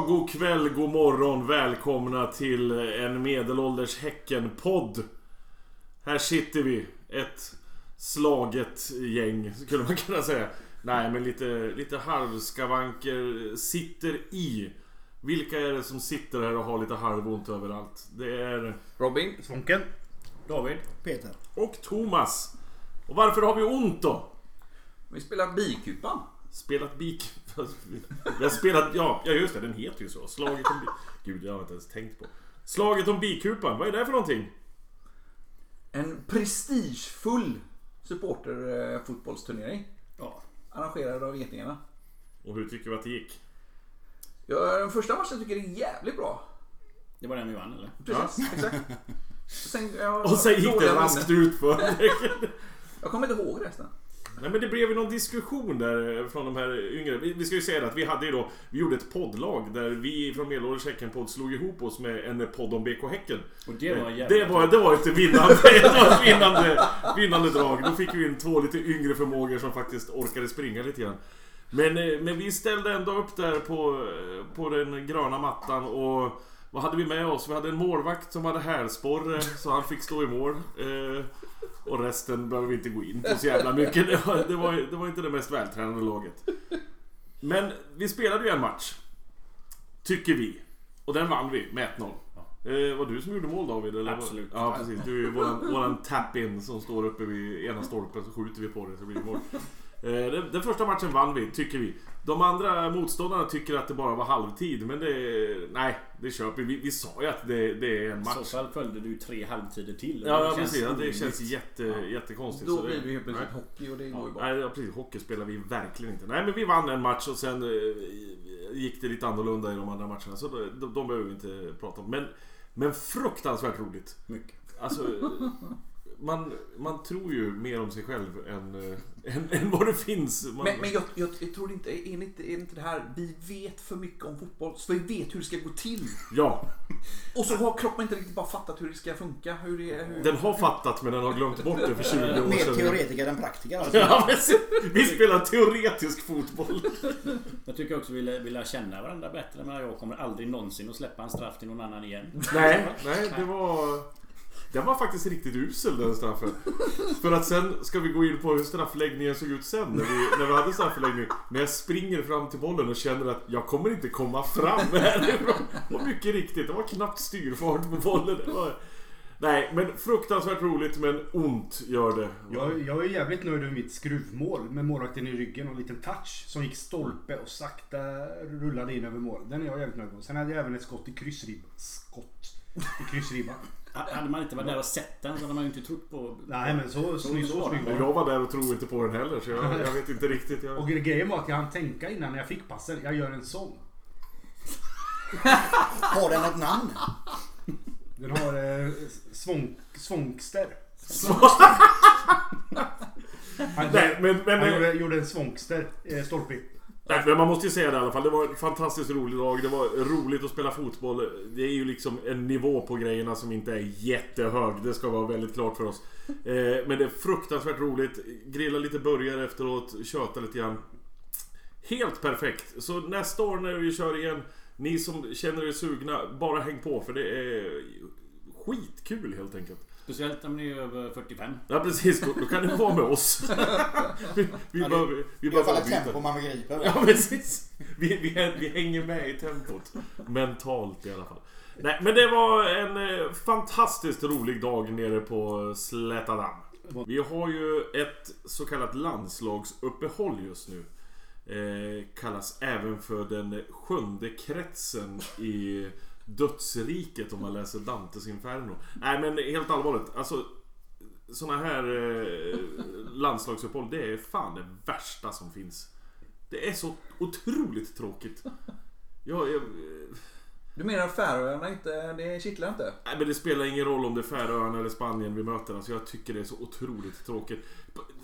God dag, god kväll, god morgon. Välkomna till en medelålders Häcken-podd. Här sitter vi. Ett slaget gäng, skulle man kunna säga. Nej, men lite, lite halvskavanker sitter i. Vilka är det som sitter här och har lite halvont överallt? Det är... Robin. Svånken. David. Peter. Och Thomas. Och varför har vi ont då? Vi spelar bikupan. Spelat bik... Vi har spelat... Ja, ja just det, den heter ju så. Slaget om... Gud, jag har inte ens tänkt på. Slaget om bikupan, vad är det för någonting? En prestigefull supporterfotbollsturnering. Ja. Arrangerad av Getingarna. Och hur tycker vi att det gick? Ja, den första matchen tycker jag är jävligt bra. Det var den vi vann eller? Precis, exakt. Sen, Och sen gick det raskt ut för Jag kommer inte ihåg resten. Nej men det blev ju någon diskussion där från de här yngre. Vi, vi ska ju säga det att vi hade ju då, vi gjorde ett poddlag där vi från Medelålders Häcken-podd slog ihop oss med en podd om BK Häcken. Och det var jävla... Det var, det var ett vinnande, det var ett vinnande, vinnande drag. Då fick vi in två lite yngre förmågor som faktiskt orkade springa lite grann. Men, eh, men vi ställde ändå upp där på, eh, på den gröna mattan och vad hade vi med oss? Vi hade en målvakt som hade hälsporre så han fick stå i mål. Eh, och resten behöver vi inte gå in på så jävla mycket. Det var, det var, det var inte det mest vältränade laget. Men vi spelade ju en match. Tycker vi. Och den vann vi med 1-0. Eh, var du som gjorde mål David? Eller? Absolut. Ja precis. Du är ju våran, våran tap-in som står uppe vid ena stolpen så skjuter vi på det så blir det mål. Eh, den, den första matchen vann vi, tycker vi. De andra motståndarna tycker att det bara var halvtid men det... Nej, det köper vi. Vi sa ju att det, det är en I så match. fall följde du tre halvtider till. Ja, Det ja känns precis. Ja, det känns jätte, jättekonstigt. Då det- blir det helt plötsligt Nej. hockey och det går ju bra. Nej, ja, precis. Hockey spelar vi verkligen inte. Nej, men vi vann en match och sen eh, gick det lite annorlunda i de andra matcherna. Så de, de, de behöver vi inte prata om. Men, men fruktansvärt roligt. Mycket. Alltså, man, man tror ju mer om sig själv än, eh, än, än vad det finns. Man, Men, men jag, jag, jag tror inte, är det inte, är det inte det här, vi vet för mycket om fotboll så vi vet hur det ska gå till. Ja, Och så har kroppen inte riktigt bara fattat hur det ska funka. Hur det, hur... den har fattat men den har glömt bort det för 20 år Mer sedan. teoretiker än praktiker alltså. Ja, vi spelar teoretisk fotboll. Jag tycker också vi lär, vi lär känna varandra bättre. Men jag kommer aldrig någonsin att släppa en straff till någon annan igen. Nej, nej, det var... Den var faktiskt riktigt usel den straffen. För att sen ska vi gå in på hur straffläggningen såg ut sen när vi, när vi hade straffläggning. När jag springer fram till bollen och känner att jag kommer inte komma fram härifrån. Och mycket riktigt, det var knappt styrfart på bollen. Det var... Nej, men fruktansvärt roligt men ont gör det. Jag, jag är jävligt nöjd med mitt skruvmål med målvakten i ryggen och en liten touch som gick stolpe och sakta rullade in över mål. Den är jag jävligt nöjd med. Sen hade jag även ett skott i kryssribban. Skott i kryssribban. Ha- Hade man inte varit där och sett den så hade man ju inte trott på... Nej men så, så, så, så snygg var. Jag var där och tror inte på den heller så jag, jag vet inte riktigt. Jag... Och grejen var att jag hann tänka innan jag fick passen. Jag gör en sån. Har den ett namn? Den har eh, svång, svångster. Han, Nej, men, men, han gjorde, gjorde en svångster eh, stolpe. Nej, men man måste ju säga det i alla fall. Det var en fantastiskt rolig dag. Det var roligt att spela fotboll. Det är ju liksom en nivå på grejerna som inte är jättehög. Det ska vara väldigt klart för oss. Eh, men det är fruktansvärt roligt. Grilla lite burgare efteråt. Köta lite grann. Helt perfekt. Så nästa år när vi kör igen. Ni som känner er sugna, bara häng på för det är skitkul helt enkelt. Speciellt om ni är över 45. Ja precis, då, då kan ni vara med oss. vi, vi Ja, det- behöver, vi I alla fall ett tempo man begriper. Ja precis. Vi, vi, vi hänger med i tempot. Mentalt i alla fall. Nej men det var en eh, fantastiskt rolig dag nere på Slättadam. Vi har ju ett så kallat landslagsuppehåll just nu. Eh, kallas även för den sjunde kretsen i dödsriket om man läser Dantes Inferno. Nej men helt allvarligt. Alltså såna här eh, landslagsuppehåll, det är fan det värsta som finns. Det är så otroligt tråkigt. Jag, jag, Du menar Färöarna inte, det kittlar inte? nej, men det spelar ingen roll om det är Färöarna eller Spanien vi möter. Alltså, jag tycker det är så otroligt tråkigt.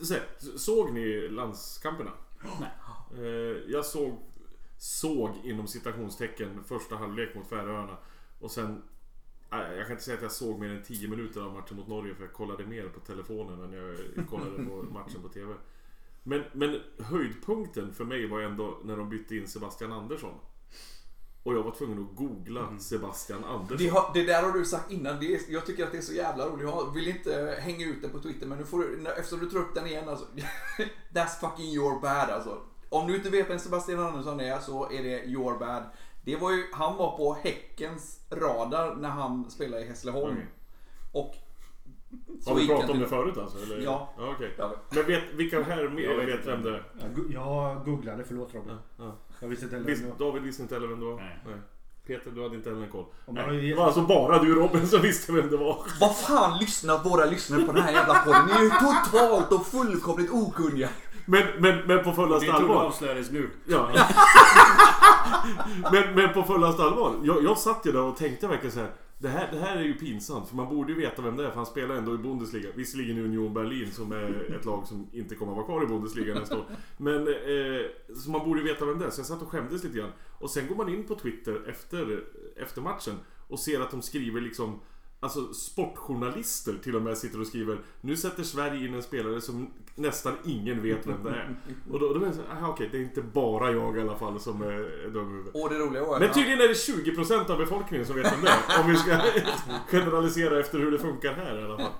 Så, såg ni landskamperna? Nej. Eh, jag såg, såg inom citationstecken första halvlek mot Färöarna. Och sen nej, jag kan inte säga att jag såg mer än 10 minuter av matchen mot Norge för jag kollade mer på telefonen än jag kollade på matchen på TV. Men, men höjdpunkten för mig var ändå när de bytte in Sebastian Andersson. Och jag var tvungen att googla Sebastian Andersson. Det, har, det där har du sagt innan. Det jag tycker att det är så jävla roligt. Jag vill inte hänga ut det på Twitter men nu får du, eftersom du tar upp den igen alltså. That's fucking your bad alltså. Om du inte vet vem Sebastian Andersson är så är det your bad. Det var ju, han var på Häckens radar när han spelade i Hässleholm. Okej. Och... Har vi pratat om det förut alltså? Eller? Ja. ja okej. Ja, Men vet, vilka här mer Jag vet vem det är? Jag, googlade, förlåt Robin. Ja, ja. Jag visste inte heller Visst. David visste inte heller vem det var? Nej. Peter, du hade inte heller koll? Det var alltså bara du Robin som visste vem det var. Vad fan lyssnar våra lyssnare på den här jävla podden? Ni är ju totalt och fullkomligt okunniga. Men, men, men på Det fullaste tror du allvar. avslöjades nu. Ja. men, men på fullaste allvar. Jag, jag satt ju där och tänkte verkligen så här. Det här, det här är ju pinsamt för man borde ju veta vem det är för han spelar ändå i Bundesliga. Visserligen i Union Berlin som är ett lag som inte kommer att vara kvar i Bundesliga nästa år. Men eh, så man borde ju veta vem det är. Så jag satt och skämdes lite grann. Och sen går man in på Twitter efter, efter matchen och ser att de skriver liksom Alltså sportjournalister till och med sitter och skriver Nu sätter Sverige in en spelare som nästan ingen vet vem det är. Och då, då är det så här, aha, okej det är inte bara jag i alla fall som är dum. Och det roliga var Men tydligen är det 20% av befolkningen som vet vem det är. Om vi ska generalisera efter hur det funkar här i alla fall.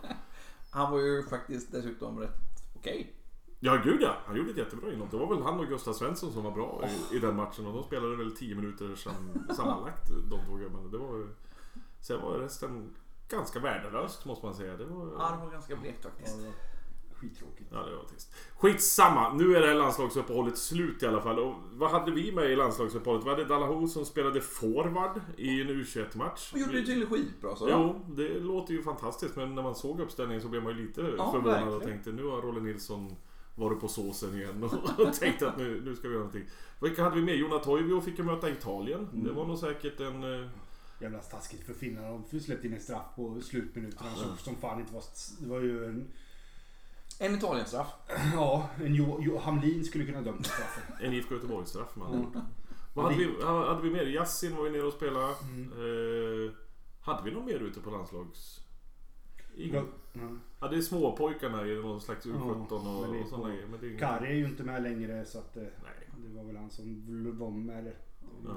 han var ju faktiskt dessutom rätt okej. Ja gud ja, han gjorde ett jättebra inhopp. Det var väl han och Gustav Svensson som var bra i, i den matchen. Och de spelade väl 10 minuter sam, sammanlagt de två gubbarna. Det var, sen var resten ganska värdelöst måste man säga. Det var, Ja, det var ganska blekt faktiskt. Skittråkigt. Ja, det var trist. Skitsamma, nu är det här landslagsuppehållet slut i alla fall. Och vad hade vi med i landslagsuppehållet? Vi hade Dalahu som spelade forward i en U21-match. Och gjorde det tydligen skitbra så. Jo, det låter ju fantastiskt men när man såg uppställningen så blev man ju lite Ja, förvånad och verkligen. tänkte nu har Rolle Nilsson varit på såsen igen och tänkte att nu, nu ska vi göra någonting. Vilka hade vi med? Jona Toivio fick ju möta Italien. Det var nog säkert en... Jävla taskigt för finnarna. De släppte in en straff på slutminuterna som, som fan inte var... Det var ju en... En Italienstraff. Ja, en jo, jo, Hamlin skulle kunna dömt straffen. En IFK Göteborg-straff med Mm. Vad hade vi, hade vi mer? Yassin var ju nere och spelade. Mm. Eh, hade vi någon mer ute på landslags... Ingen. Ja, ja. Ja, det är småpojkarna i någon slags U17 Ja, och, och sådana grejer. Ingen... Kari är ju inte med längre så att... eh, Nej. Det var väl han som var med.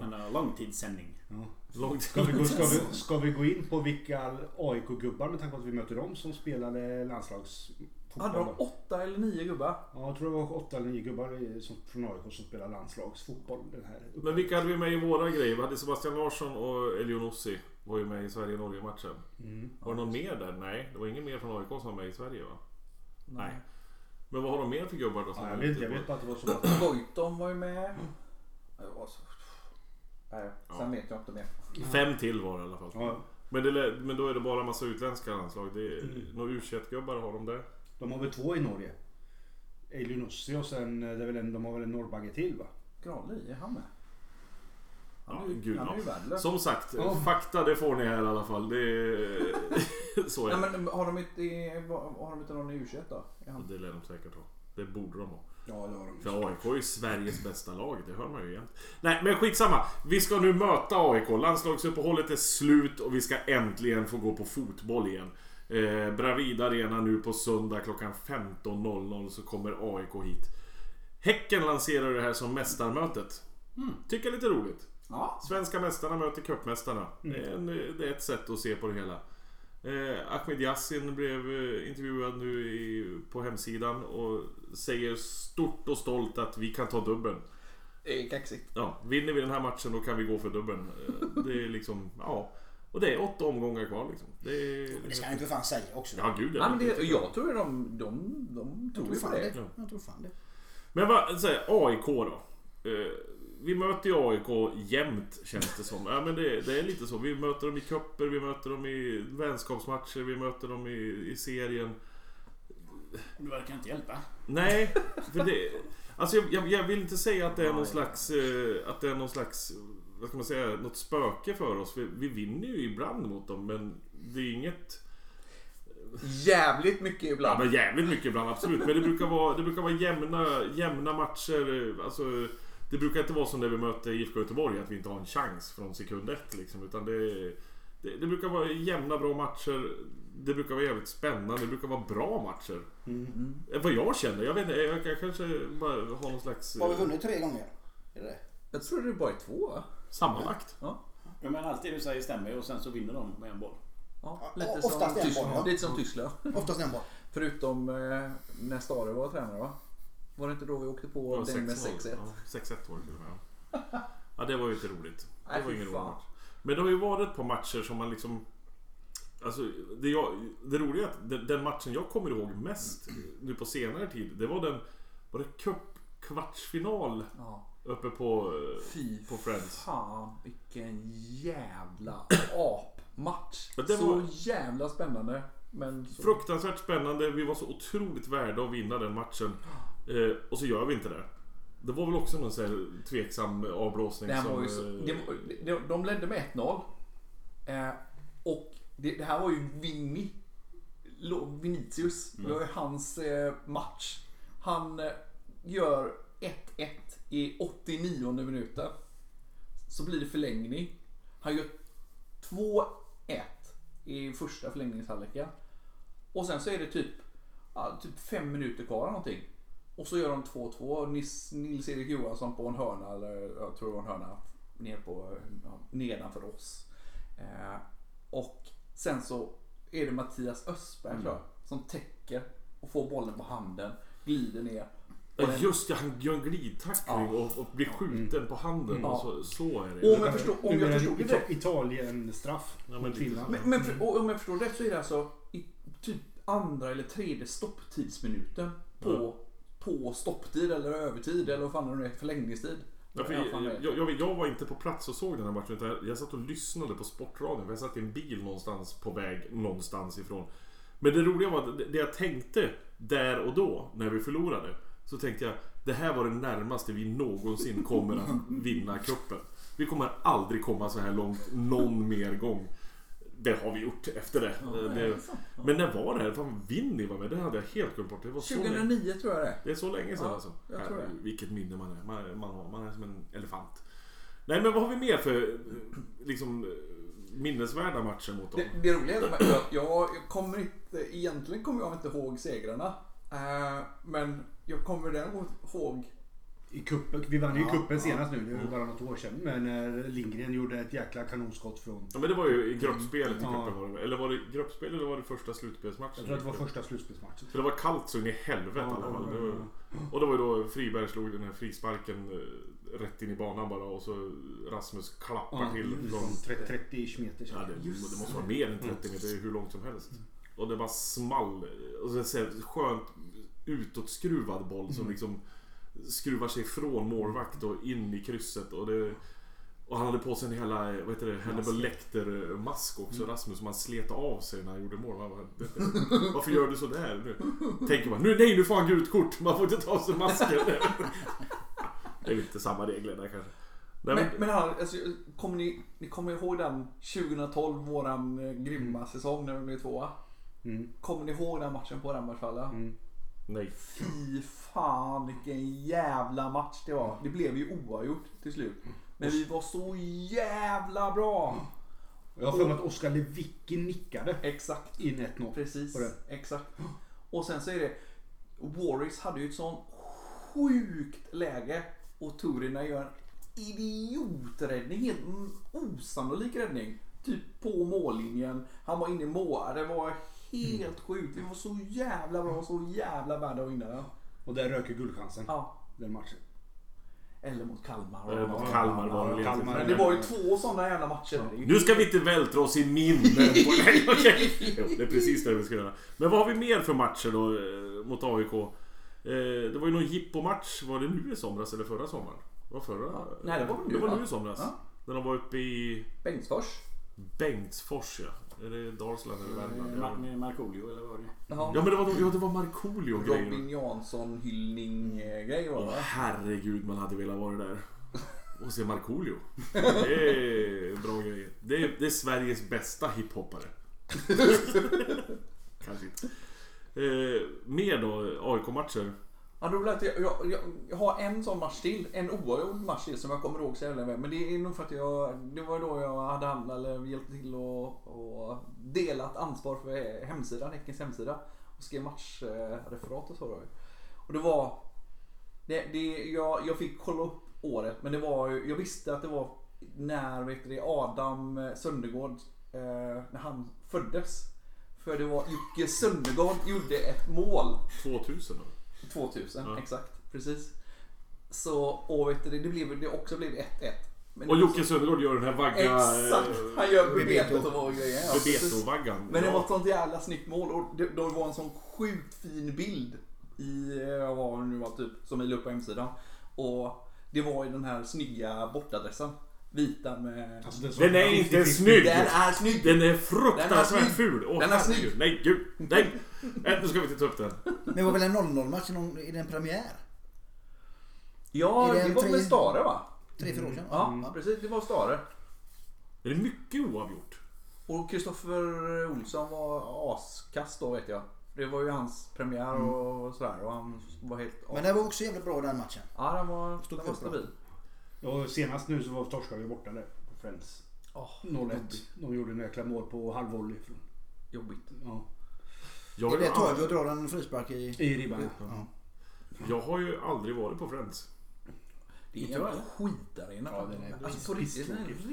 En uh, långtidssändning. Ja. Långt Ska, vi gå, ska, vi, ska vi gå in på vilka AIK-gubbar med tanke på att vi möter dem som spelade landslagsfotboll? Hade de då? åtta eller nio gubbar? Ja, jag tror det var åtta eller nio gubbar som, från AIK som spelar landslagsfotboll. Den här. Men vilka hade vi med i våra grejer? Vi hade Sebastian Larsson och Elionossi var ju med i Sverige-Norge-matchen. Mm. Var det någon mer där? Nej, det var ingen mer från AIK som var med i Sverige va? Nej. Men vad har de mer för gubbar då? som Ja, var jag, vet, ute jag vet bara att det var så Goitom var ju med. Det var så... Nej, sen vet jag inte mer. Fem till var det i alla fall. ja, Men, det, men då är det bara massa utländska landslag. Det är, Mm. Några U21-gubbar har de där. de har väl två i Norge. Elionossi och sen eh, det är väl en, de har väl en norrbagge till va? Granli, är han med? Han Ja, är ju, gud, han är ju ja. värdelös. Som sagt, Ja. fakta det får ni här i alla fall. Det är... Så är Nej, det. men har de inte, har de inte någon i U21 då? Är han... Det lär de säkert ha. Det borde de ha. Ja, det har de. För AIK är ju Sveriges bästa lag, det hör man ju jämt. Nej, men skitsamma. Vi ska nu möta AIK. Landslagsuppehållet är slut och vi ska äntligen få gå på fotboll igen. Eh, Bravida Arena nu på söndag klockan 15.00 så kommer AIK hit. Häcken lanserar det här som mästarmötet. Tycker jag är lite roligt. Ja. Svenska mästarna möter cupmästarna. Det, är en, det är ett sätt att se på det hela. Eh, Ahmed Yassin blev eh, intervjuad nu i, på hemsidan och säger stort och stolt att vi kan ta dubbeln. Det är kaxigt. Ja, vinner vi den här matchen då kan vi gå för dubbeln. Eh, det är liksom, ja. Och det är åtta omgångar kvar liksom. Det är... Det ska han inte för fan säga också. Ja, gud Ja, men det, jag tror de, de, de jag tog tror ju på fan det. det. Jag tror fan det. Men vad säger AIK då? Eh, vi möter ju AIK jämt känns det som. Ja men det, det är lite så. Vi möter dem i kupper, vi möter dem i vänskapsmatcher, vi möter dem i, i serien. Det verkar inte hjälpa. Nej, för det... Alltså jag, jag, jag vill inte säga att det är någon slags... Eh, att det är någon slags... Vad ska man säga? Något spöke för oss. Vi, vi vinner ju ibland mot dem men det är inget... Jävligt mycket Ja, ibland. men jävligt mycket ibland, absolut. Men det brukar vara, det brukar vara jämna, jämna matcher. Alltså, det brukar inte vara som när vi möter IFK Göteborg, att vi inte har en chans från sekund ett. Liksom, utan det, det, det brukar vara jämna, bra matcher. Det brukar vara jävligt spännande. Det brukar vara bra matcher. Mm. Eh, Vad jag känner. Jag vet inte, jag, jag kanske bara har någon slags... Har vi vunnit tre gånger? Är det det? Jag tror det bara är två va? Sammanlagt. Ja. Ja, Men allt det du säger stämmer och sen så vinner de med en boll. Ja, Ja, lite, oftast som en boll, Tyskland, ja. lite som Tyskland. Oftast en boll. Förutom eh, när Stare var tränare va? Var det inte då vi åkte på var den med 6-0. 6-1? Ja, 6-1 var det till och med. Ja, det var ju inte roligt. Det Nej, var ingen rolig match. Men det har ju varit ett par matcher som man liksom... Alltså, det, jag, det roliga är att den, den matchen jag kommer ihåg mest nu på senare tid, det var den... Var det cup kvartsfinal Ja. uppe på, Fy på Friends? fan vilken jävla apmatch. Men det Så var- jävla spännande. Men så... Fruktansvärt spännande. Vi var så otroligt värda att vinna den matchen. Eh, och så gör vi inte det. Det var väl också någon sån här tveksam avblåsning som... var ju så, eh, det, var- de, de ledde med 1-0. Eh, och det, det här var ju Vinny. Vinicius. Det var ju hans eh, match. Han eh, gör 1-1 i 89 minuten. Så blir det förlängning. Han gör 2-1 i första förlängningshalvleken. Och sen så är det typ, ja, typ fem minuter kvar eller någonting. Och så gör de 2-2. Nils- Nils-Erik Johansson på en hörna, eller jag tror det var en hörna, ner på, ja, nedanför oss. Eh, och sen så är det Mattias Östberg tror jag, som täcker och får bollen på handen, glider ner. Och Ja den- just det, han gör en glidtackling Ja. och, och blir skjuten på handen. Och så, så är det. Och om jag förstår, om jag förstod det rätt. Italien-straff Ja, men. Men, men för, och om jag förstår rätt så är det alltså i typ andra eller tredje stopptidsminuten på, på stopptid eller övertid eller vad fan det nu är, förlängningstid. Ja, för jag, jag, jag, jag var inte på plats och såg den här matchen utan jag, jag satt och lyssnade på Sportradion. för Jag satt i en bil någonstans på väg någonstans ifrån. Men det roliga var att det, jag tänkte där och då när vi förlorade. Så tänkte jag det här var det närmaste vi någonsin kommer att vinna cupen. Vi kommer aldrig komma så här långt någon mer gång. Det har vi gjort efter det. det men när var det här? Fan, Vinny var med. Det hade jag helt glömt bort. Det var så länge. 2009 tror jag det. Det är så länge sedan Ja, alltså. jag tror det. Herregud, Vilket minne man är. Man, man, har, man är som en elefant. Nej men vad har vi mer för liksom, minnesvärda matcher mot dem? Det, det roliga är att jag, jag, kommer inte, egentligen kommer jag inte ihåg segrarna. Eh, men jag kommer däremot ihåg I kuppen, vi vann ju Ja, kuppen ja. senast nu, det var bara något år sedan. Men när Lindgren gjorde ett jäkla kanonskott från... Ja men det var ju i gruppspelet i Ja. cupen var det Eller var det gruppspel eller var det första slutspelsmatchen? Jag tror att det var första slutspelsmatchen. För det var kallt så in i helvete i alla fall. Det var, och det var ju då Friberg slog den här frisparken eh, rätt in i banan bara och så Rasmus klappar Ja, till från från 30 30 meter. Ja, det, det måste vara mer än 30 meter, det är hur långt som helst. Och det bara small. Och så så här skönt utåtskruvad boll som liksom skruvar sig från målvakt och in i krysset. Och, det, och han hade på sig en hela, vad heter det, Hannibal Lecter mask också, Rasmus, som han slet av sig när han gjorde mål. Man bara, "Det- Varför gör du sådär? Nu tänker man, nu, nej nu får han gult kort, man får inte ta av sig masken. Det är lite samma regler där kanske. Men, men, men han, alltså, kommer ni, ni kommer ihåg den 2012, våran eh, grymma säsong när vi blev tvåa? Mm. Kommer ni ihåg den matchen på Rambergsvalla? Mm. Nej. Fy fan vilken jävla match det var. Det blev ju oavgjort till slut. Men vi var så jävla bra. Jag har för mig att Oskar Lewicki nickade Exakt. in 1-0. Precis. Exakt. Och sen så är det Warriors hade ju ett sånt sjukt läge och Turina gör en idioträddning. Helt osannolik räddning. Typ på mållinjen. Han var inne i mål. Det var helt sjukt. Vi var så jävla bra. Så jävla värda att vinna den. Och där röker guldchansen. Ja. Den matchen. Eller mot Kalmar. Eller mot Kalmar var det Kalmar. Men det var ju två sådana jävla matcher. Ju- Nu ska vi inte vältra oss i minnen. På... Nej, okej. Jo, det är precis det vi ska göra. Men vad har vi mer för matcher då eh, mot AIK? Eh, det var ju någon jippomatch. Var det nu i somras eller förra sommaren? Det var förra? Ja. Nej, det var nu, Det var va? nu i somras. Ja. När de var uppe i Bengtsfors. Bengtsfors ja. Är det Dalsland eller Värmland? Med, Ja. med Markoolio eller vad var det? Jaha. Ja men det var, ja, det var Markoolio grejer. Robin Jansson hyllning eh, grej var det Åh herregud man hade velat vara där. Och se Markoolio. Det är bra grejer. Det är, det är Sveriges bästa hiphoppare. Kanske inte. Eh, mer då AIK-matcher. Ja, då att jag, jag, jag, har en sån match till. En oavgjord match till som jag kommer ihåg så jävla väl. Men det är nog för att jag, det var då jag hade handlat eller hjälpt till och, och delat ansvar för hemsidan, Häckens hemsida. Och skrev matchreferat och så då. Och det var, det, det, jag, jag fick kolla upp året men det var ju- jag visste att det var när vet du, Adam Söndergård, eh, när han föddes. För det var Jocke Söndergård gjorde ett mål 2000 då? 2000, Ja. exakt. Precis. Så, och vet du, det, det, blev, det också blev 1-1. Men Och Jocke så- Söndergård gör den här vagga... Exakt! eh, Han gör Bebeto. och grejer. Ja, precis. Bebeto-vaggan. Men det var ett sånt jävla snyggt mål och det, det var en sån sjukt fin bild i, eh, vad det nu var typ, som jag la upp på hemsidan. Och det var i den här snygga bortadressen. Vita med... Alltså, det är så- Den är inte 50-50. snygg! Den är snygg! Den är fruktansvärt Den är ful! Åh, Den är herregud. snygg. Nej, gud! Nej! Nu ska vi inte ta upp den. Men det var väl en 0-0 match i den premiär? Ja, Är det det en var tre- med Stare va? Tre, fyra år sedan? Ja, precis. Det var Stare. Är det mycket oavgjort? Och Kristoffer Olsson var askast då vet jag. Det var ju hans premiär och sådär och han var helt... Men det var också jävligt bra den matchen. Ja, den var, Stod den var för bra. Och senast nu så var torskade vi borta där på Friends. Oh, 0-1. De gjorde en jäkla mål på halvvolley. från- Jobbigt. Ja. Jag är det Toivo aldrig, drar en frispark i... I ribban. Ja. jag har ju aldrig varit på Friends. Det är en jävla skitarena. Ja, den är alltså på riktigt.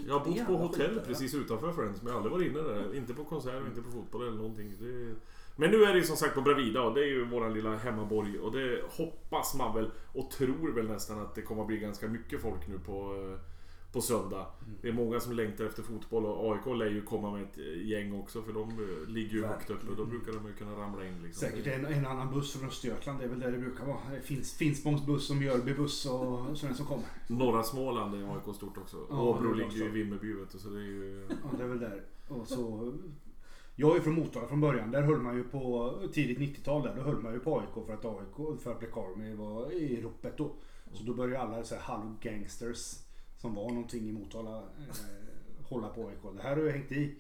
Jag har bott på hotell skitarena. precis utanför Friends men jag har aldrig varit inne där. Inte på konsert, inte på fotboll eller någonting. Det... Men nu är det ju som sagt på Bravida och det är ju våran lilla hemmaborg och det hoppas man väl och tror väl nästan att det kommer att bli ganska mycket folk nu på, eh, på söndag. Det är många som längtar efter fotboll och AIK lär ju komma med ett eh, gäng också för de eh, ligger ju högt uppe och då brukar de ju kunna ramla in liksom. Säkert en, en annan buss från Östergötland. Det är väl där det brukar vara. Det finns Finspångs buss och Mjölby buss och sådana som kommer. Norra Småland är AIK stort också. Ja, Åbro ligger ju i Vimmerby så det är ju... Ja, det är väl där. Och så, jag är från Motala från början. Där höll man ju på tidigt 90-tal där. Då höll man ju på AIK för att AIK, för att Plekarmi var i ropet då. Så då började alla så här halvgangsters som var någonting i Motala eh, hålla på AIK. Det här har ju hängt i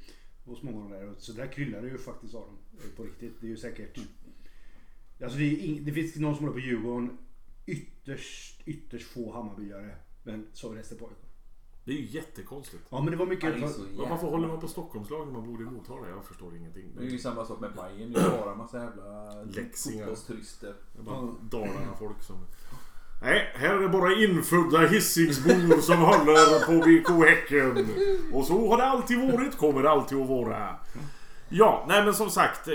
hos många av de där. Så där kryllar det ju faktiskt av dem. Eh, på riktigt. Det är ju säkert. Alltså det, ing, det finns någon som håller på Djurgården. Ytterst, ytterst få Hammarbyare. Men så är resten på AIK. Det är ju jättekonstigt. Ja men det var mycket. Ja, jävla- varför håller man på Stockholmslag när man bor i Motala? Jag förstår ingenting. Det är ju samma sak med Bajen. Det är bara en massa jävla fotbollsturister. Det är bara Dalarna-folk som... Nej, här är det bara infödda Hisingsbor som håller på BK Häcken. Och så har det alltid varit, kommer det alltid att vara. Ja, nej men som sagt. Eh,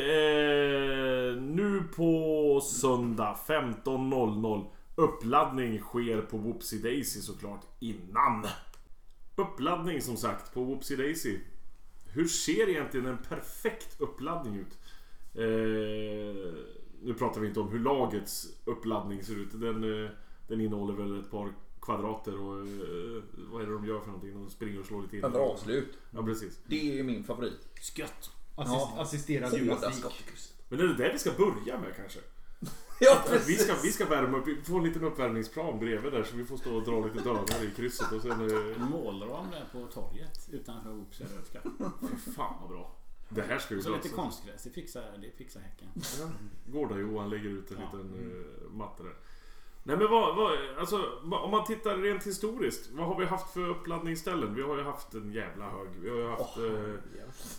nu på söndag 15.00. Uppladdning sker på Whoopsie Daisy såklart innan. Uppladdning som sagt på Whoopsie Daisy. Hur ser egentligen en perfekt uppladdning ut? Eh, nu pratar vi inte om hur lagets uppladdning ser ut. Den, eh, den innehåller väl ett par kvadrater och eh, vad är det de gör för någonting? De springer och slår lite in. Ett avslut. Ja precis. Det är min favorit. Skött. Assist, Ja. Assisterad gymnastik. Men är det där vi ska börja med kanske? Ja, vi, ska, vi ska värma upp, vi får en liten uppvärmningsplan bredvid där så vi får stå och dra lite dödar i krysset och sen... Eh, En målram där på torget utanför Oxie Rödska. fy fan vad bra. Det här ska ju Så lite konstgräs, det fixar, det fixar Häcken. Gårda-Johan lägger ut en Ja. liten uh, matta där. Nej men vad, vad, alltså om man tittar rent historiskt. Vad har vi haft för uppladdningsställen? Vi har ju haft en jävla hög. Vi har ju haft... eh,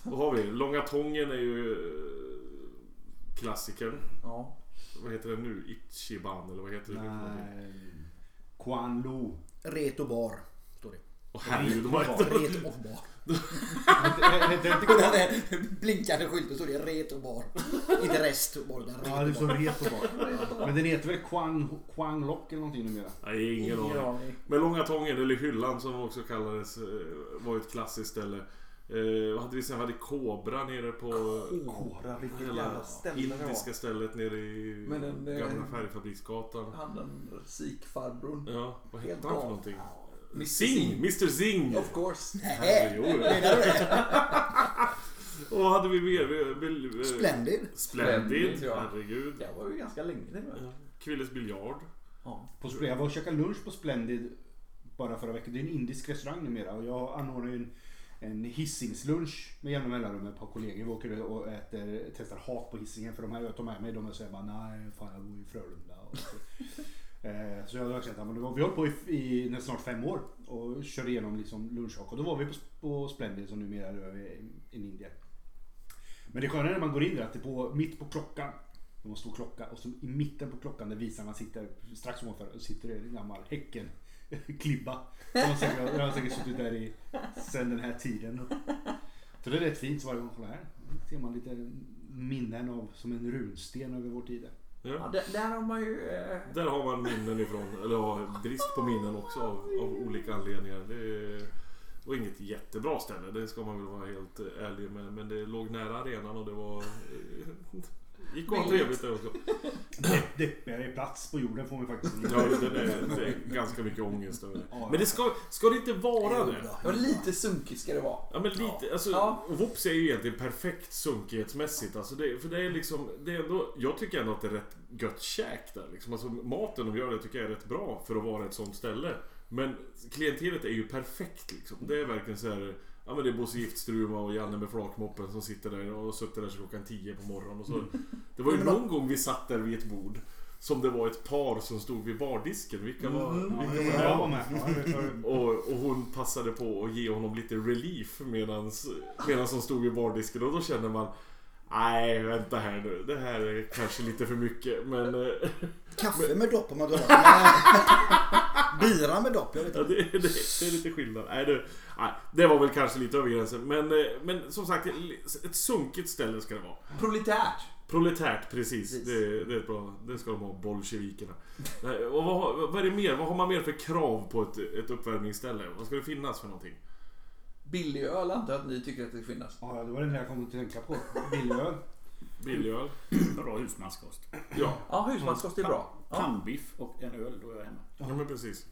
vad har vi? Långa Tången är ju eh, klassikern. Ja. Vad heter den nu? Ichiban eller vad heter det? Nej. Kwan Lo. Reto bar. Står det. Åh herregud, Reto och bar. Inte Och den där blinkande skylten står det Reto bar. Inte rest bar utan Ja, det står bar. Reto bara. Men den heter väl Kwang, Kwang Lock eller någonting numera? Nej, ingen aning. Men Långa Tången, eller Hyllan som också kallades, eh, var ett klassiskt ställe. Eh, hade vi sen? Hade Kobra nere på... Kora, vilket Hela jävla ställe indiska var. stället nere i Men den, eh, gamla färgfabriksgatan. Han den sikfarbrorn. Ja, vad Helt hette han för någonting? Mr. Sing! Mr Sing! Of course. Nej, det? Och hade vi mer? Splendid. Splendid, ja. herregud. Det var ju ganska länge det var. Ja. Kvilles biljard. Ja. På, jag var och käkade lunch på Splendid bara förra veckan. Det är en indisk restaurang numera och jag anordnar ju en, en Hisingslunch med jämna mellanrum med ett par kollegor. Vi åker och äter, testar hat på Hisingen för de här jag tar med mig de säger bara nej fan jag bor i Frölunda. Eh, Så jag har känt att vi har hållit på i, i snart fem år och kör igenom liksom lunchhak och då var vi på, på Splendid som numera är i Indien. Men det sköna är när man går in där att det på, mitt på klockan det var en stor klocka och så i mitten på klockan där visarna sitter strax ovanför sitter det en gammal Häcken klibba. Jag har säkert, jag har säkert suttit där i, sen den här tiden. Så det är rätt fint så varje gång kolla här. ser man lite minnen av som en runsten över vår tid. Ja, Ja. där, där har man ju... Eh, Där har man minnen ifrån, eller ja, brist på minnen också av, av olika anledningar. Det var inget jättebra ställe, det ska man väl vara helt ärlig med. Men det låg nära arenan och det var... gick ha trevligt där också. Deppigare plats på jorden får man faktiskt Ja, det är, det är ganska mycket ångest över det. Ja. Men det ska, ska det inte vara det? ja, lite sunkigt ska det vara. Ja men lite, alltså Ja. Vops är ju egentligen perfekt sunkighetsmässigt. Alltså det, för det är liksom, det är ändå, jag tycker ändå att det är rätt gött käk där liksom. Alltså maten de gör det tycker jag är rätt bra för att vara ett sånt ställe. Men klientelet är ju perfekt liksom. Det är verkligen så här. Ja men det är Bosse Giftstruma och Janne med flakmoppen som sitter där och suttit där så klockan 10 på morgonen. Och så, det var ju någon gång vi satt där vid ett bord. Som det var ett par som stod vid bardisken. Vilka var, vilka var? Jag var med. Ja, Och, och hon passade på att ge honom lite relief medans, medans hon stod vid bardisken och då känner man Nej, vänta här nu. Det här är kanske lite för mycket men... eh, Kaffe med dopp om man eh, Bira med dopp, jag vet Ja, inte. det, det, det är lite skillnad. Nej, det, nej, det var väl kanske lite över gränsen. Men, eh, men som sagt, ett sunkigt ställe ska det vara. Proletärt. Proletärt, precis. Precis. Det, det är ett bra. Det ska de ha, bolsjevikerna. Och vad, vad är det mer? Vad har man mer för krav på ett, ett uppvärmningsställe? Vad ska det finnas för någonting? Billig öl antar jag att ni tycker att det ska finnas. Ja, det var den jag kom att tänka på. Billigöl. Billigöl? Bra husmanskost. Ja, Ja, husmanskost är bra. Ja. Pannbiff och en öl, då är jag hemma. ja men precis.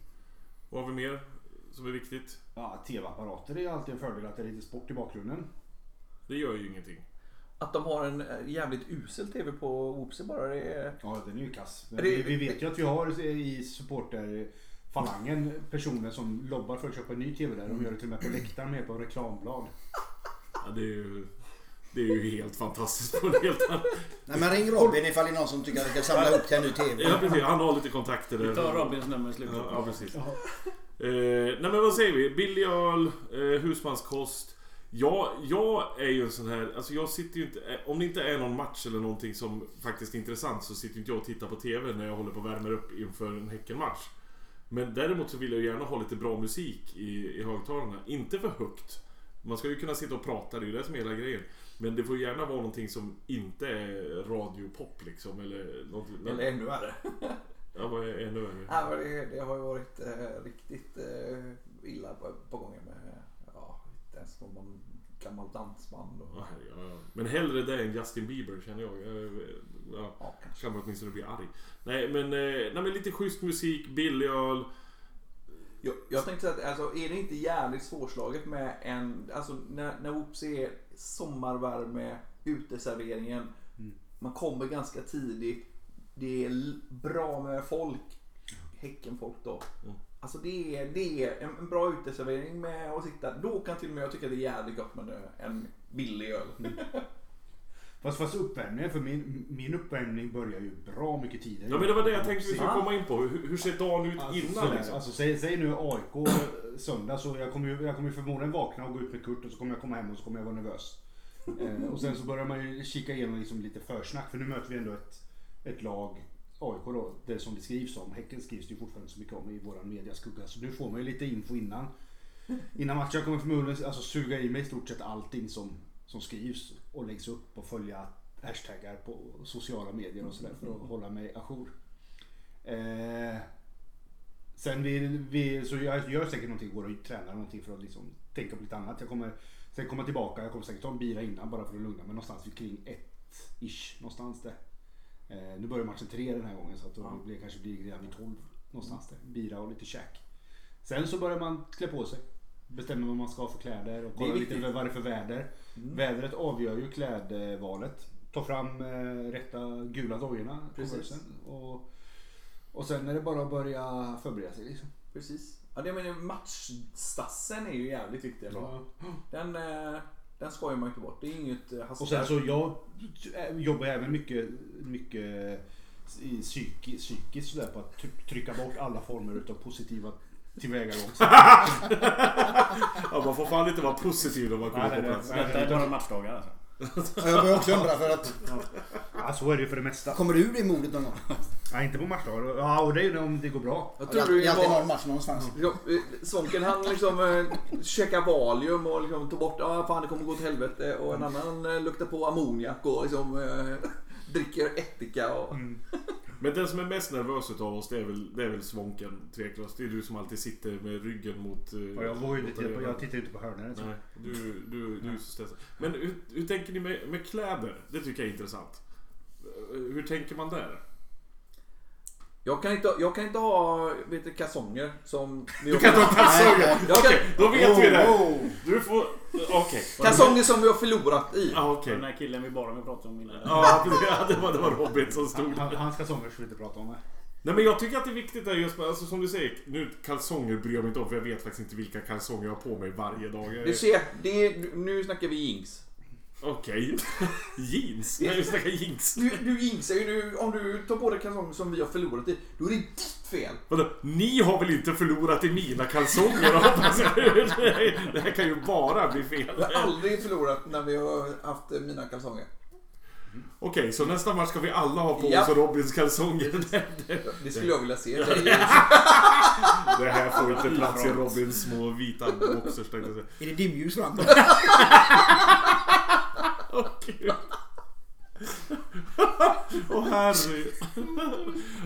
Vad har vi mer som är viktigt? Ja, tv-apparater är alltid en fördel att det är lite sport i bakgrunden. Det gör ju ingenting. Att de har en eh, jävligt usel TV på Oopsie bara det är... Ja, den är ju kass. Men Är det- vi, vi vet ju att vi har i supporterfalangen personer som lobbar för att köpa en ny TV där. De gör det till och med på läktaren med på reklamblad. Ja, det är ju... Det är ju helt fantastiskt på en helt annan... Nej, men ring Robin ifall det är någon som tycker att vi ska samla upp till en ny TV. Ja, precis. Han har lite kontakter. Vi tar Robins nummer i slutet. Ja, ja precis. Eh, nej men vad säger vi? Billig öl, eh, husmanskost. Ja, jag är ju en sån här, alltså jag sitter ju inte, eh, om det inte är någon match eller någonting som faktiskt är intressant så sitter inte jag och tittar på TV när jag håller på och värmer upp inför en Häckenmatch. Men däremot så vill jag gärna ha lite bra musik i, i högtalarna. Inte för högt. Man ska ju kunna sitta och prata, det är ju det som är hela grejen. Men det får gärna vara någonting som inte är radiopop liksom. Eller, något, Eller ännu värre. Ja, vad är ännu värre? Ja, men det, det har ju varit eh, riktigt eh, illa på, på gången med... Ja, inte ens någon gammal dansband. Och, Ja, ja. Men hellre det än Justin Bieber känner jag. jag ja, ja, kan man åtminstone bli arg. Nej men, eh, nej men lite schysst musik, billig öl. Jag, jag tänkte att alltså, är det inte jävligt svårslaget med en... Alltså när, när Oopsie är sommarvärme, uteserveringen. Man kommer ganska tidigt. Det är bra med folk. Häckenfolk då. Mm. Alltså det är, det är en, bra uteservering med att sitta. Då kan till och med jag tycka det är jävligt gott med en billig öl. Fast, fast uppvärmningen, för min, min uppvärmning börjar ju bra mycket tidigare. Ja men det var det jag tänkte vi skulle komma in på. Hur, hur ser dagen ut Alltså, innan liksom? alltså säg, säg nu AIK söndag så jag kommer ju jag kommer förmodligen vakna och gå ut med Kurt och så kommer jag komma hem och så kommer jag vara nervös. Eh, och sen så börjar man ju kika igenom liksom lite försnack för nu möter vi ändå ett, ett lag AIK då, det som det skrivs om. Häcken skrivs det ju fortfarande så mycket om i våran mediaskugga. Så nu får man ju lite info innan. Innan matchen Jag kommer förmodligen alltså, suga i mig i stort sett allting som, som skrivs och läggs upp och följa hashtaggar på sociala medier och sådär för att hålla mig ajour. Eh, sen vi, vi, så jag gör säkert någonting, går och tränar någonting för att liksom tänka på lite annat. Jag kommer sen komma tillbaka, jag kommer säkert ta en bira innan bara för att lugna mig någonstans vid kring ett ish någonstans där. Eh, nu börjar matchen tre den här gången så att då blir det kanske blir redan vid tolv någonstans där. Bira och lite käk. Sen så börjar man klä på sig. Bestämmer vad man ska ha för kläder och kolla lite vad det är för väder. Vädret avgör ju klädvalet. Ta fram eh, rätta gula dojorna. Precis. Och, och sen är det bara att börja förbereda sig liksom. Precis. Ja, det menar matchstassen är ju jävligt viktig ändå. Den, eh, den skojar man inte bort. Det är inget eh, Och sen så jag eh, jobbar även mycket, mycket i psyki, psykiskt sådär på att try- trycka bort alla former utav positiva tillvägagångssätt. Ja, man får fan inte vara positiv när man kommer Nej, på plats. Detta är bara matchdagar alltså. Jag börjar också undra för att... Ja, så är det ju för det mesta. Kommer du bli modet någon gång? Ja, inte på matchdagar. Ja, och det är ju om det går bra. Jag Det tror det är alltid någon match någonstans. Ja, Svånken han liksom eh, käkar Valium och liksom tog bort, ja fan det kommer gå till helvete. Och en annan eh, luktar på ammoniak och liksom eh, dricker ättika och... Men den som är mest nervös utav oss det är väl, det är väl Svånken tveklöst. Det är du som alltid sitter med ryggen mot... eh, Och jag, vågar ju inte arenan. jag tittar inte på hörnorna. så. Nej, du, du, du är så stressad. Men hur, hur tänker ni med, med kläder? Det tycker jag är intressant. Eh, Hur tänker man där? Jag kan inte, jag kan inte ha vet du, kalsonger som... Du kan inte ha kalsonger! Okej, kan, då vet vi det. Oh, oh. Du får... Okej. kalsonger som vi har förlorat i. Ja, okej. Den här killen vi bara vi pratade om innan. Ja, det var, det var Robin som stod Han, där. han ska sånger ska vi inte prata om. det. Nej men jag tycker att det är viktigt där just alltså som du säger, nu kalsonger bryr jag mig inte om för jag vet faktiskt inte vilka kalsonger jag har på mig varje dag. Du ser, det är, nu snackar vi jinx. Okej. Jeans? Nej, vi snackar jeans. Du, du jinxar ju, du, om du tar på dig kalsonger som vi har förlorat i, då är det ditt fel. Vadå? Ni har väl inte förlorat i mina kalsonger hoppas jag? Det här kan ju bara bli fel. Vi har aldrig förlorat när vi har haft mina kalsonger. Okej, så nästa match ska vi alla ha på Ja. oss Robins kalsonger. Det, det, Det skulle jag vilja se. Det är, det här får inte plats i Robins små vita boxers tänkte jag säga. Är det dimljus fram? Åh gud. Åh herre.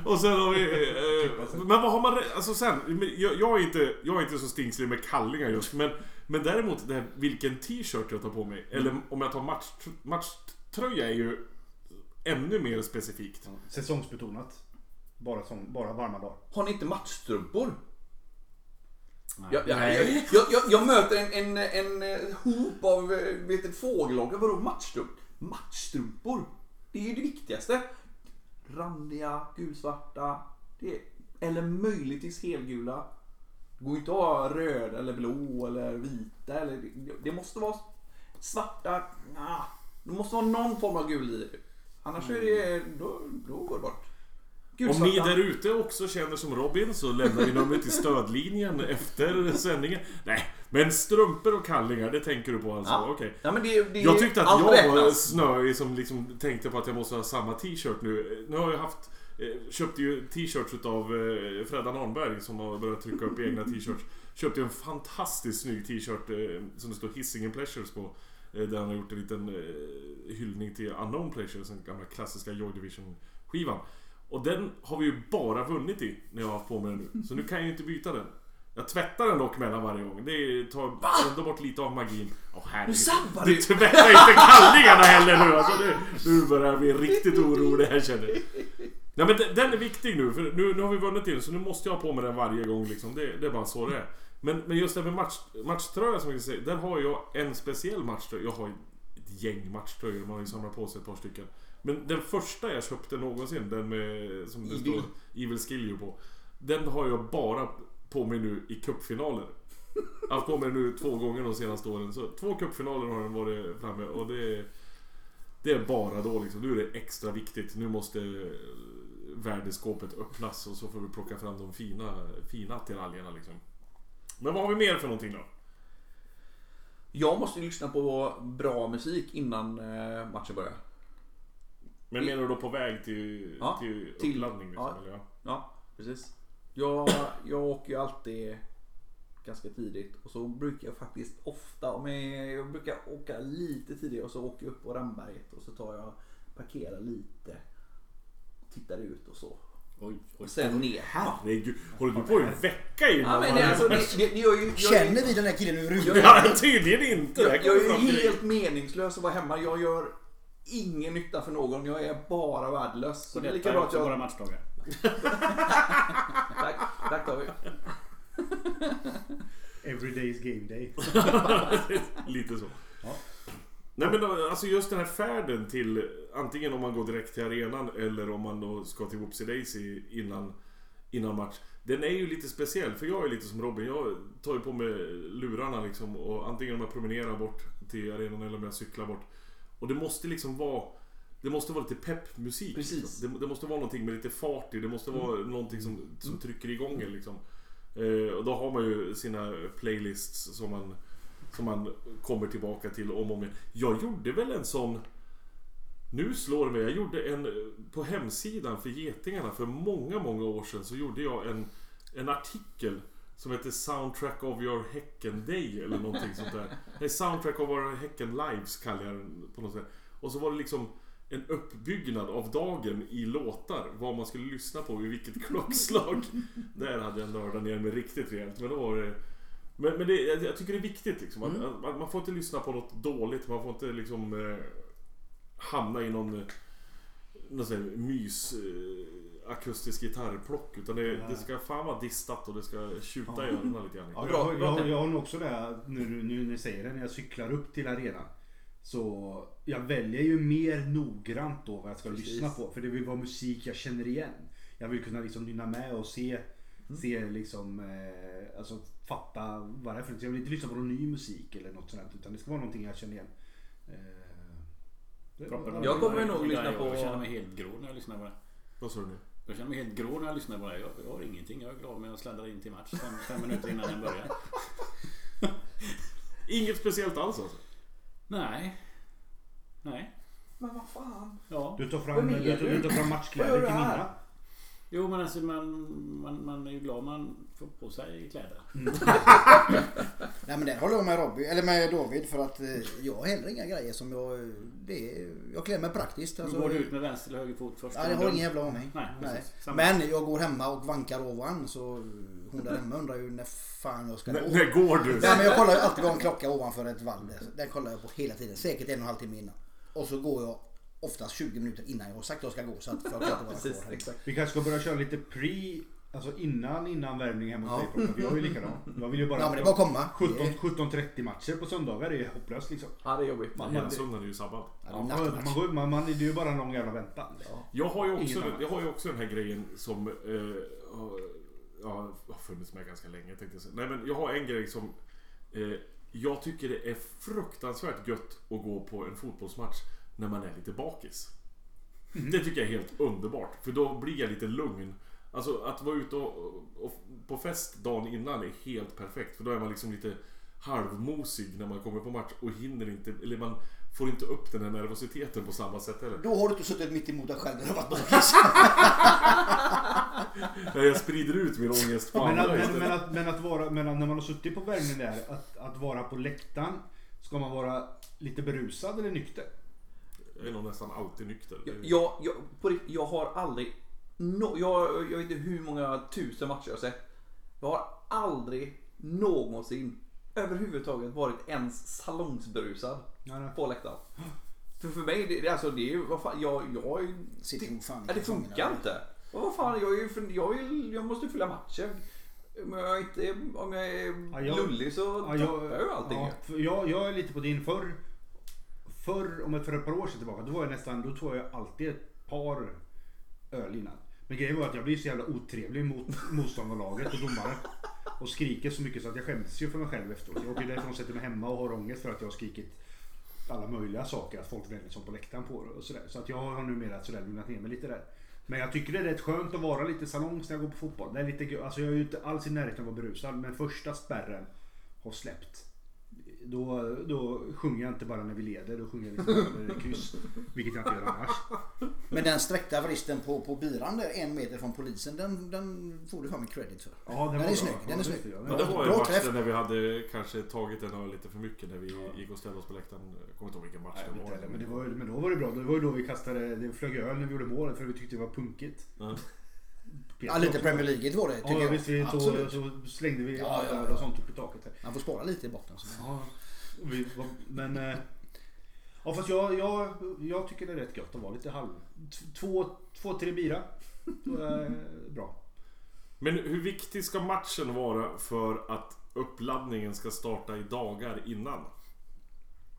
Och sen har vi... Eh, men vad har man... Alltså sen, jag, jag, är inte, jag är inte så stingslig med kallingar just. Men, men däremot det här, vilken t-shirt jag tar på mig. Eller om jag tar match, matchtröja är ju ännu mer specifikt. Säsongsbetonat. Bara, som, bara varma dagar. har ni inte matchstrumpor? Jag, jag, jag, jag, jag, jag möter en, en, en eh, hop av eh, vet du, fågellagar. Vadå matchstrumpor? Matchstrumpor? Det är ju det viktigaste. Randiga, gulsvarta. Det är, eller möjligtvis helgula. Det går inte att ha röda eller blå eller vita. Eller, det, det måste vara svarta. Ah, det måste vara någon form av gul i. Annars är det, då, då går det bort. Om ni där ute också känner som Robin så lämnar vi numret till stödlinjen efter sändningen. Nej, men strumpor och kallingar, det tänker du på alltså? Ja. Okej. Ja, men det, det, Jag tyckte att jag var snöig som liksom tänkte på att jag måste ha samma t-shirt nu. Nu har jag haft... eh, Köpte ju t-shirts utav eh, Freddan Arnberg som har börjat trycka upp egna t-shirts. Köpte en fantastiskt snygg t-shirt eh, som det står Hisingen Pleasures på. Där han har gjort en liten hyllning till Unknown Pleasures, den gamla klassiska Joy Division skivan. Och den har vi ju bara vunnit i när jag har haft på mig den nu. Så nu kan jag ju inte byta den. Jag tvättar den dock mellan varje gång. Det tar ändå bort lite av magin. Åh herregud. Du du! tvättar inte kallingarna heller nu alltså. Nu, nu börjar jag bli riktigt orolig här känner jag. Ja men den- den är viktig nu för nu, nu har vi vunnit in så nu måste jag ha på mig den varje gång liksom. Det, det är bara så det är. Men, men just det med match, matchtröja som jag säger, där har jag en speciell matchtröja. Jag har ett gäng matchtröjor, man har ju samlat på sig ett par stycken. Men den första jag köpte någonsin, den med, som det Evil. står Evil Skiljo på. Den har jag bara på mig nu i cupfinaler. Jag har haft på mig nu två gånger de senaste åren. Så två cupfinaler har den varit framme och det är, det är bara då liksom. Nu är det extra viktigt. Nu måste eh, värdeskåpet öppnas och så får vi plocka fram de fina, fina attiraljerna liksom. Men vad har vi mer för någonting då? Jag måste ju lyssna på bra musik innan eh, matchen börjar. Men menar du då på väg till, Ja, till uppladdning? Liksom, ja. eller? Ja. Precis. Jag, jag åker ju alltid ganska tidigt och så brukar jag faktiskt ofta, om jag, jag brukar åka lite tidigare och så åker jag upp på Ramberget och så tar jag, parkerar lite, tittar ut och så. Oj, oj. Och sen ner. Herregud, håller du på i en vecka innan? Ja, men det, alltså, det, det, jag, Känner vi den här killen överhuvudtaget? Ja, tydligen inte. Jag, jag är ju helt meningslös att vara hemma. Jag gör ingen nytta för någon. Jag är bara värdelös. Så det är lika bra att också våra jag... matchdagar. Tack, tack David. Every day is game day. Lite så. Ja. Nej men då, alltså just den här färden till antingen om man går direkt till arenan eller om man då ska till Whoopsie Daisy innan, innan match. Den är ju lite speciell för jag är lite som Robin. Jag tar ju på mig lurarna liksom och antingen om jag promenerar bort till arenan eller om jag cyklar bort. Och det måste liksom vara det måste vara lite peppmusik. Precis. Liksom. Det, det måste vara någonting med lite fart i. Det måste vara någonting som, som Mm. trycker igång en liksom. Eh, och då har man ju sina playlists som man Som man kommer tillbaka till om och om igen. Jag gjorde väl en sån... Nu slår det mig. Jag gjorde en... På hemsidan för Getingarna för många, många år sedan så gjorde jag en, en artikel som heter Soundtrack of your Häcken Day eller någonting sånt där. Nej, Soundtrack of our Häcken Lives kallar jag den på något sätt. Och så var det liksom en uppbyggnad av dagen i låtar. Vad man skulle lyssna på vid vilket klockslag. Där hade jag nördat ner mig riktigt rejält. Men då var det... Men, men det, jag, tycker det är viktigt liksom. Att, att man får inte lyssna på något dåligt. Man får inte liksom eh, hamna i någon... eh, Någon sån här mys... Eh, akustisk gitarrplock. Utan det, det ska fan vara distat och det ska tjuta i öronen lite grann. Ja, Bra, jag, bra jag, jag har nog också det nu, nu när ni säger det, när jag cyklar upp till arenan. Så jag väljer ju mer noggrant då vad jag ska Precis. lyssna på. För det vill vara musik jag känner igen. Jag vill kunna liksom nynna med och se, Mm. se liksom, eh, alltså fatta vad det är för något. Jag vill inte lyssna på någon ny musik eller något sånt. Utan det ska vara någonting jag känner igen. Eh. Jag kommer nog lyssna på- Jag känner mig helt grå när jag lyssnar på det. Vad sa du nu? Jag känner mig helt grå när jag lyssnar på det. Jag, jag har ingenting. Jag är glad med att sladda in till match fem, fem minuter innan den börjar. Inget speciellt alls alltså? Nej. Nej. Men vad fan. Ja. Du tar Vad fram, menar du, tar- du? du tar fram Vad gör matchkläder du till här? mina. Jo men alltså man, man, man är ju glad man får på sig kläder. Nej men där håller jag med Robby, eller med David för att eh, jag har heller inga grejer som jag... Det är, jag klär mig praktiskt. Alltså, går du ut med vänster eller höger fot först? Nej, jag har ingen jävla aning. Nej, Nej. precis. Samma. Men jag går hemma och vankar ovan så hon där hemma undrar ju när fan jag ska gå. när går du? Nej men jag kollar ju alltid vad en klocka ovanför ett valv. Den kollar jag på hela tiden. Säkert en och en halv timme innan. Och så går jag oftast 20 minuter innan jag har sagt att jag ska gå. Så att folk inte vara Precis, kvar här. exakt. Vi kanske ska börja köra lite pre, alltså innan, innan värmning hemma hos Ja. dig Proppen. Jag är ju likadan. Jag vill ju bara... Ja men det bara komma. 17 Det är- 17.30 matcher på söndagar är hopplöst liksom. Ja, det är jobbigt. Man, man, söndagen är ju sabbat. Ja, det är ja, man, går, man, man, det är ju bara en lång jävla väntan. Jag har ju också, Ingen jag har ju också den här grejen som eh, har, ja, har funnits med ganska länge tänkte jag säga. Nej men jag har en grej som eh, jag tycker det är fruktansvärt gött att gå på en fotbollsmatch när man är lite bakis. Det tycker jag är helt underbart. För då blir jag lite lugn. Alltså att vara ute och, och på fest dagen innan är helt perfekt. För då är man liksom lite halvmosig när man kommer på match och hinner inte, eller man får inte upp den här nervositeten på samma sätt heller. Då har du inte suttit mitt emot dig själv när du har varit bakis. Nej, jag sprider ut min ångest på Men, andra att, men, men, att, men att vara, men att när man har suttit på värmning där, att, att vara på läktaren. Ska man vara lite berusad eller nykter? Jag är nog nästan alltid nykter. Jag, jag, jag, på rikt- jag har aldrig... No, jag, jag vet inte hur många tusen matcher jag har sett. Jag har aldrig någonsin överhuvudtaget varit ens salongsberusad Nej, nej. på läktaren. För, för mig, det, det, alltså, det är ju... Vad fan, jag, jag, är- Sitter nog fan det funkar inte. Och vad fan, jag, är jag, vill, jag måste fylla matchen. Om jag, inte, om jag är Ja, jag- lullig så Ja, tappar jag ju allting. ja, jag, jag är lite på din förr. Förr, om ett, för ett par år sedan tillbaka, då var jag nästan, då tog jag alltid ett par öl innan. Men grejen var att jag blir så jävla otrevlig mot motståndarlaget och domaren. Och skriker så mycket så att jag skäms ju för mig själv efteråt. Jag åker därifrån och sätter mig hemma och har ångest för att jag har skrikit alla möjliga saker. Att folk vänder sig på läktaren på och sådär. Så att jag har numera sådär lugnat ner mig lite där. Men jag tycker det är rätt skönt att vara lite salongs när jag går på fotboll. Det är lite, alltså jag är ju inte alls i närheten av att vara berusad. Men första spärren har släppt. Då, då sjunger jag inte bara när vi leder, då sjunger jag liksom när det är kryss. Vilket jag inte gör annars. Men den sträckta vristen på, på biran där en meter från polisen, den, den får du fan med credit för. Ja, Den var är snygg, den är Ja, snygg. Ja, ja. det var Bra en match träff. när vi hade kanske tagit en öl lite för mycket när vi gick och ställde oss på läktaren. Jag kommer inte ihåg vilken match Nej, det var. men, det var, ju- men då var det bra. Det var ju då vi kastade, det flög öl när vi gjorde målet för vi tyckte det var punkigt. Ja. Ja, lite Premier League var det Ja, jag. visst. Vi Absolut. så, slängde vi Ja, ja, ja. och sånt upp i taket. Här. Man får spara lite i botten. Så. Ja, vi, men... eh, Ja fast jag, jag, jag tycker det är rätt gött att vara lite halv... Två, två tre bira. Då är bra. Men hur viktig ska matchen vara för att uppladdningen ska starta i dagar innan?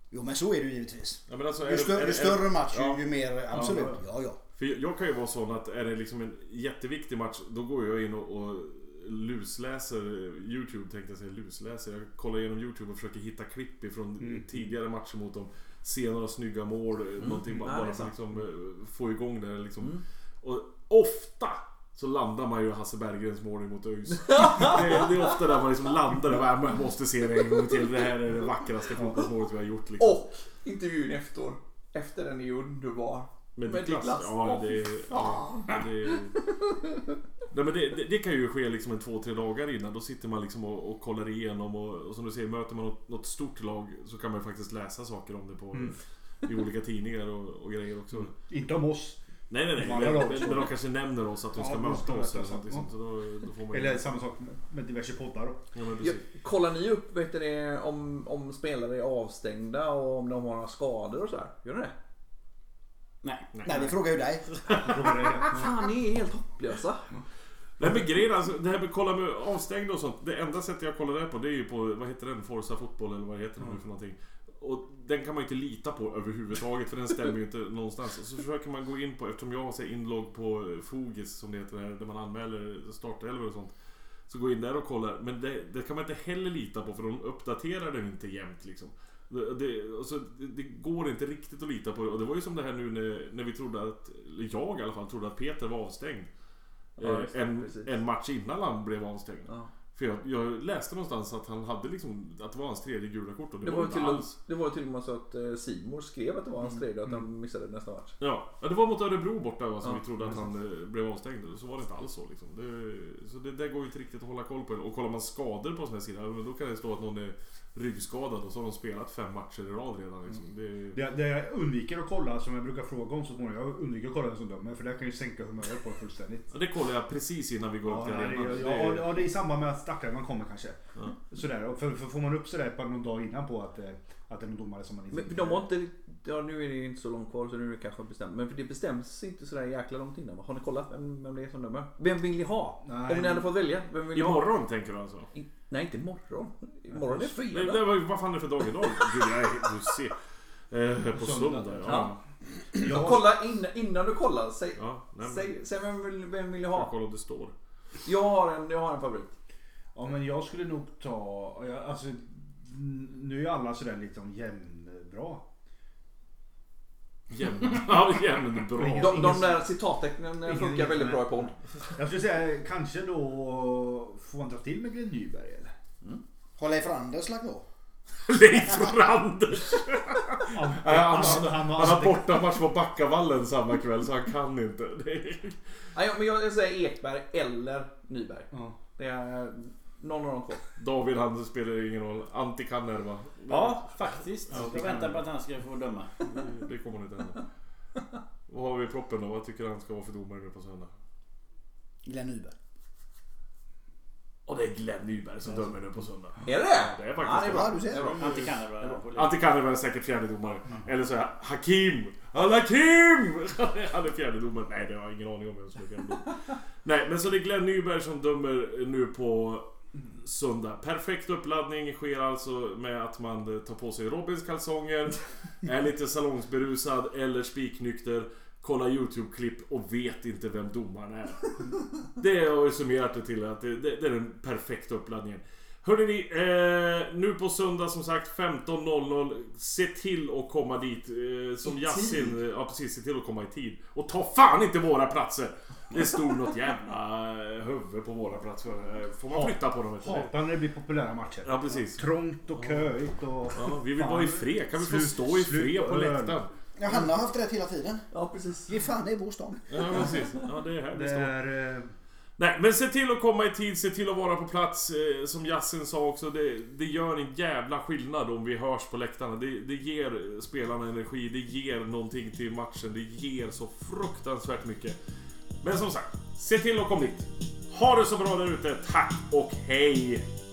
Jo men så är det ju givetvis. Ja, men alltså, är Ju det- större, är det- ju större match Ja. ju, ju mer, absolut. Ja, Ja, ja. För jag kan ju vara sån att är det liksom en jätteviktig match då går jag in och, och lusläser Youtube tänkte jag säga lusläser. Jag kollar igenom Youtube och försöker hitta klipp ifrån Mm. tidigare matcher mot dem. Se några snygga mål, någonting Ja, bara är för liksom, eh, få igång det liksom. Mm. Och ofta Så landar man ju Hasse Berggrens mål mot ÖIS. Det, är- det är ofta där man liksom landar och bara, "Men jag måste se det en gång till. Det här är det vackraste fotbollsmålet vi har gjort. Liksom. Och intervjun efter, efter den är ju underbar. Med. Niklas. Ja, det, är- ja, det, Nej, men det, det, det kan ju ske liksom en två, tre dagar innan. Då sitter man liksom och, och kollar igenom och, och som du säger, möter man något, något stort lag så kan man ju faktiskt läsa saker om det på i olika tidningar och, och grejer också. Inte om oss. Nej, nej, nej. Men, men, men de kanske nämner oss att de ska Ja, möta oss eller sånt. Liksom. Så då, då får man ju... Eller samma sak med- diverse poddar. Ja, men Ja, kollar ni upp vet ni, om, om spelare är avstängda och om de har några skador och sådär? Gör ni det? Nej. Nej, vi frågar ju dig. Fan, ni är helt hopplösa. Nej men grejen alltså, det här med kolla med avstängda och sånt. Det enda sättet jag kollar det på det är ju på, vad heter den? Forza fotboll eller vad heter den nu för någonting. Och den kan man ju inte lita på överhuvudtaget för den stämmer ju inte någonstans. Och så försöker man gå in på, eftersom jag har här inlogg på Fogis som det heter, där, där man anmäler startelvor och sånt. Så gå in där och kolla. Men det, det kan man inte heller lita på för de uppdaterar den inte jämt liksom. Det, det, alltså, det, det går inte riktigt att lita på det. Och det var ju som det här nu när, när vi trodde att, eller jag i alla fall, trodde att Peter var avstängd. Ja, Eh, en, precis. en match innan han blev avstängd. Ja. För jag, jag läste någonstans att han hade liksom, att det var hans tredje gula kort och det, Det var var, till, alls. det var till och med så att eh, Simor skrev att det var hans tredje och att han missade nästa match. Ja, ja, det var mot Örebro borta va, som Ja, vi trodde att han eh, blev avstängd. Så var det inte alls så liksom. Det, så det, det går ju inte riktigt att hålla koll på. Och kollar man skador på sån här sida, då kan det stå att någon är ryggskadad och så har de spelat fem matcher i rad redan. Liksom. Det, Det, det jag undviker att kolla, som jag brukar fråga om så småningom. Jag undviker att kolla vem som dömer för det kan ju sänka humöret på fullständigt. ja, det kollar jag precis innan vi går upp Ja, till nej, arenan. det, Det- ja, ja, det är i samband med att startelvan kommer kanske. Ja. Sådär, och för, för får man upp sådär på någon dag innan på att, eh, att det är någon domare som man inte... Men de har inte, ja nu är det inte så långt kvar så nu är det kanske bestämt. Men för det bestäms inte sådär jäkla långt innan? Har ni kollat vem, vem det är som dömer? Vem vill ni ha? Nej, Om ni men- hade fått välja, vem vill ni ha? Imorgon tänker du alltså? I, nej inte imorgon. Imorgon är Nej, fredag. det var, vad fan är det för dag idag? Gud, nej, du ser. Eh, på söndag, ja. Ja. Jag, Kolla innan, innan du kollar. Säg, ja nej, men, säg, säg vem, vill, vem vill jag ha? kollar om det står. Jag har en, jag har en favorit. ja men jag skulle nog ta... jag- Alltså, nu är alla sådär liksom jämnbra. Jämn, ja, jämnbra. De, de där citattecknen funkar väldigt bra i podd. Jag skulle säga kanske då får man dra till med Glenn Nyberg eller? Har Leif Randers lagt på? Leif Randers! Han, Han, han, han, han, har bortamatch på Backavallen samma kväll så han kan inte. Nej, men jag, säger Ekberg eller Nyberg. Ja. Det är någon av de två. David han spelar ingen roll. Antti kan. Ja, faktiskt. Ja, Jag väntar jag. på att han ska få döma. Det, kommer inte hända. Vad har vi i proppen då? Vad tycker du han ska vara för domare nu på söndag? Glenn Nyberg. Och det är Glenn Nyberg som dömer nu på söndag. Är det Det är faktiskt ja, det? Är bra. Ja, du ser. Det är bra. Antti Kanerva på led. Antti kan vara säkert fjärde domare. Eller så är Hakim! Han Hakim! Han är fjärde domare. Nej, det har jag ingen aning om vem som är fjärde domare. Nej, men så det är Glenn Nyberg som dömer nu på söndag. Perfekt uppladdning sker alltså med att man tar på sig Robins kalsonger, är lite salongsberusad eller spiknykter, kollar YouTube-klipp och vet inte vem domaren är. Det har jag summerat det till att det, det, det är den perfekta uppladdningen. Hörrni ni, eh, nu på söndag som sagt 15.00. Se till att komma dit. Eh, som Yasin. Ja precis, se till att komma i tid. Och ta fan inte våra platser! Det stod något jävla eh, huvud på våra platser. Eh, Får man flytta på dem? Hatar när det blir populära matcher. Ja precis. Trångt och köigt och... Ja, vi vill Fan. vara i fred. Kan vi få stå i fred på läktaren? Ja, han har haft rätt hela tiden. Ja, precis. Ge fan i bostaden. Ja precis. Ja, det är här vi Det står. är... Nej, men se till att komma i tid, se till att vara på plats. Eh, som Jassen sa också, det, det gör en jävla skillnad om vi hörs på läktarna. Det, det ger spelarna energi, det ger någonting till matchen, det ger så fruktansvärt mycket. Men som sagt, se till att komma dit. Ha det så bra där ute, tack och hej!